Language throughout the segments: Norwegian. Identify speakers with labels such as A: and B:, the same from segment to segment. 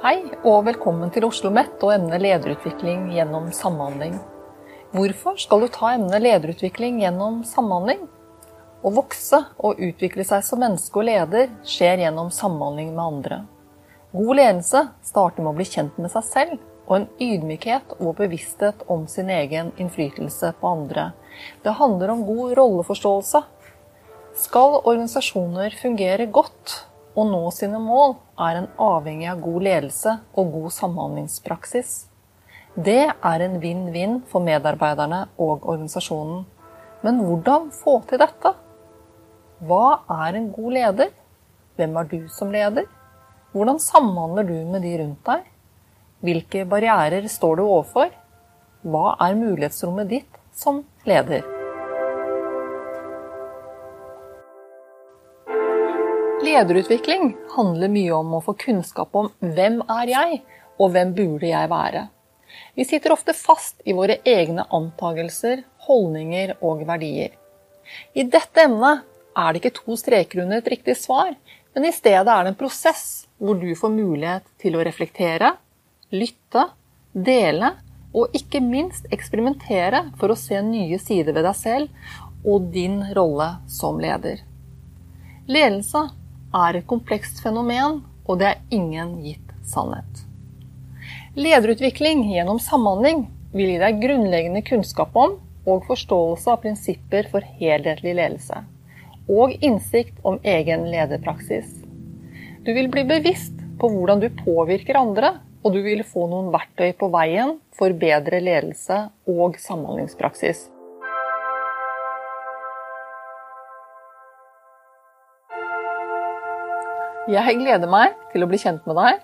A: Hei og velkommen til Oslo OsloMet og emnet lederutvikling gjennom samhandling. Hvorfor skal du ta emnet lederutvikling gjennom samhandling? Å vokse og utvikle seg som menneske og leder skjer gjennom samhandling med andre. God ledelse starter med å bli kjent med seg selv, og en ydmykhet og bevissthet om sin egen innflytelse på andre. Det handler om god rolleforståelse. Skal organisasjoner fungere godt, å nå sine mål er en avhengig av god ledelse og god samhandlingspraksis. Det er en vinn-vinn for medarbeiderne og organisasjonen. Men hvordan få til dette? Hva er en god leder? Hvem er du som leder? Hvordan samhandler du med de rundt deg? Hvilke barrierer står du overfor? Hva er mulighetsrommet ditt som leder? Lederutvikling handler mye om å få kunnskap om hvem er jeg, og hvem burde jeg være. Vi sitter ofte fast i våre egne antagelser, holdninger og verdier. I dette emnet er det ikke to streker under et riktig svar, men i stedet er det en prosess hvor du får mulighet til å reflektere, lytte, dele og ikke minst eksperimentere for å se nye sider ved deg selv og din rolle som leder. Ledelse er et komplekst fenomen, og det er ingen gitt sannhet. Lederutvikling gjennom samhandling vil gi deg grunnleggende kunnskap om og forståelse av prinsipper for helhetlig ledelse, og innsikt om egen lederpraksis. Du vil bli bevisst på hvordan du påvirker andre, og du vil få noen verktøy på veien for bedre ledelse og samhandlingspraksis. Jeg gleder meg til å bli kjent med deg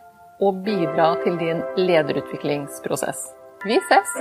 A: og bidra til din lederutviklingsprosess. Vi ses!